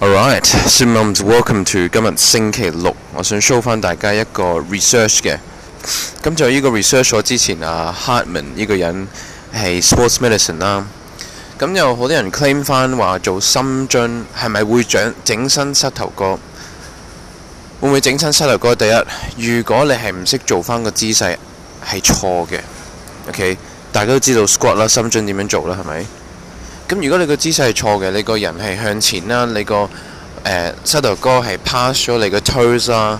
Alright, s i m d e n s welcome to 今日星期六。我想 show 翻大家一个 research 嘅。咁就呢个 research，我之前啊 h a r t m a n 呢个人系 sports medicine 啦。咁有好多人 claim 翻话做深蹲系咪会整整身膝头哥？会唔会整身膝头哥？第一，如果你系唔识做翻个姿势，系错嘅。OK，大家都知道 squat 啦，深蹲点样做啦，系咪？咁如果你個姿勢係錯嘅，你個人係向前啦，你個誒膝頭哥係 pass 咗你個 toes 啦，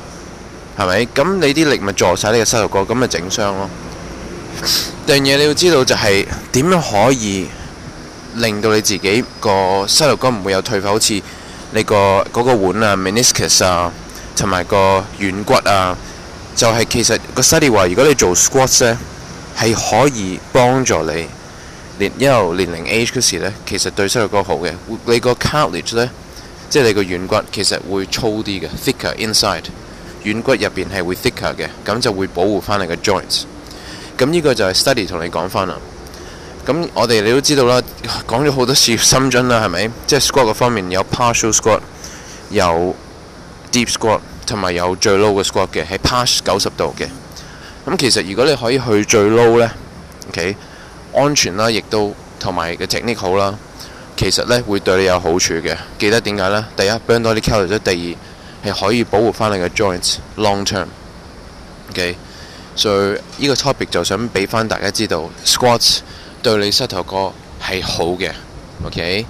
係咪？咁你啲力咪助晒你個膝頭哥，咁咪整傷咯。第二嘢你要知道就係點樣可以令到你自己個膝頭哥唔會有退化，好似你個嗰個碗啊、meniscus 啊，同埋個軟骨啊，就係其實個 s l i d 話如果你做 squats 咧，係可以幫助你。年一年齡 age 嗰時咧，其實對膝頭哥好嘅，你個 cartilage 咧，即係你個軟骨其實會粗啲嘅，thicker inside 軟骨入邊係會 thicker 嘅，咁就會保護翻你嘅 joints。咁呢個就係 study 同你講翻啦。咁我哋你都知道啦，講咗好多次深蹲啦，係咪？即係 squat 嗰方面有 partial squat，有 deep squat，同埋有最 low 嘅 squat 嘅，係 pass 九十度嘅。咁其實如果你可以去最 low 咧，OK？安全啦，亦都同埋嘅 t e c h n i q u e 好啦，其實咧會對你有好處嘅。記得點解咧？第一，burn 多啲 calorie，第二係可以保護翻你嘅 joints，long term。OK，所以呢個 topic 就想俾翻大家知道，squats 對你膝頭哥係好嘅。OK。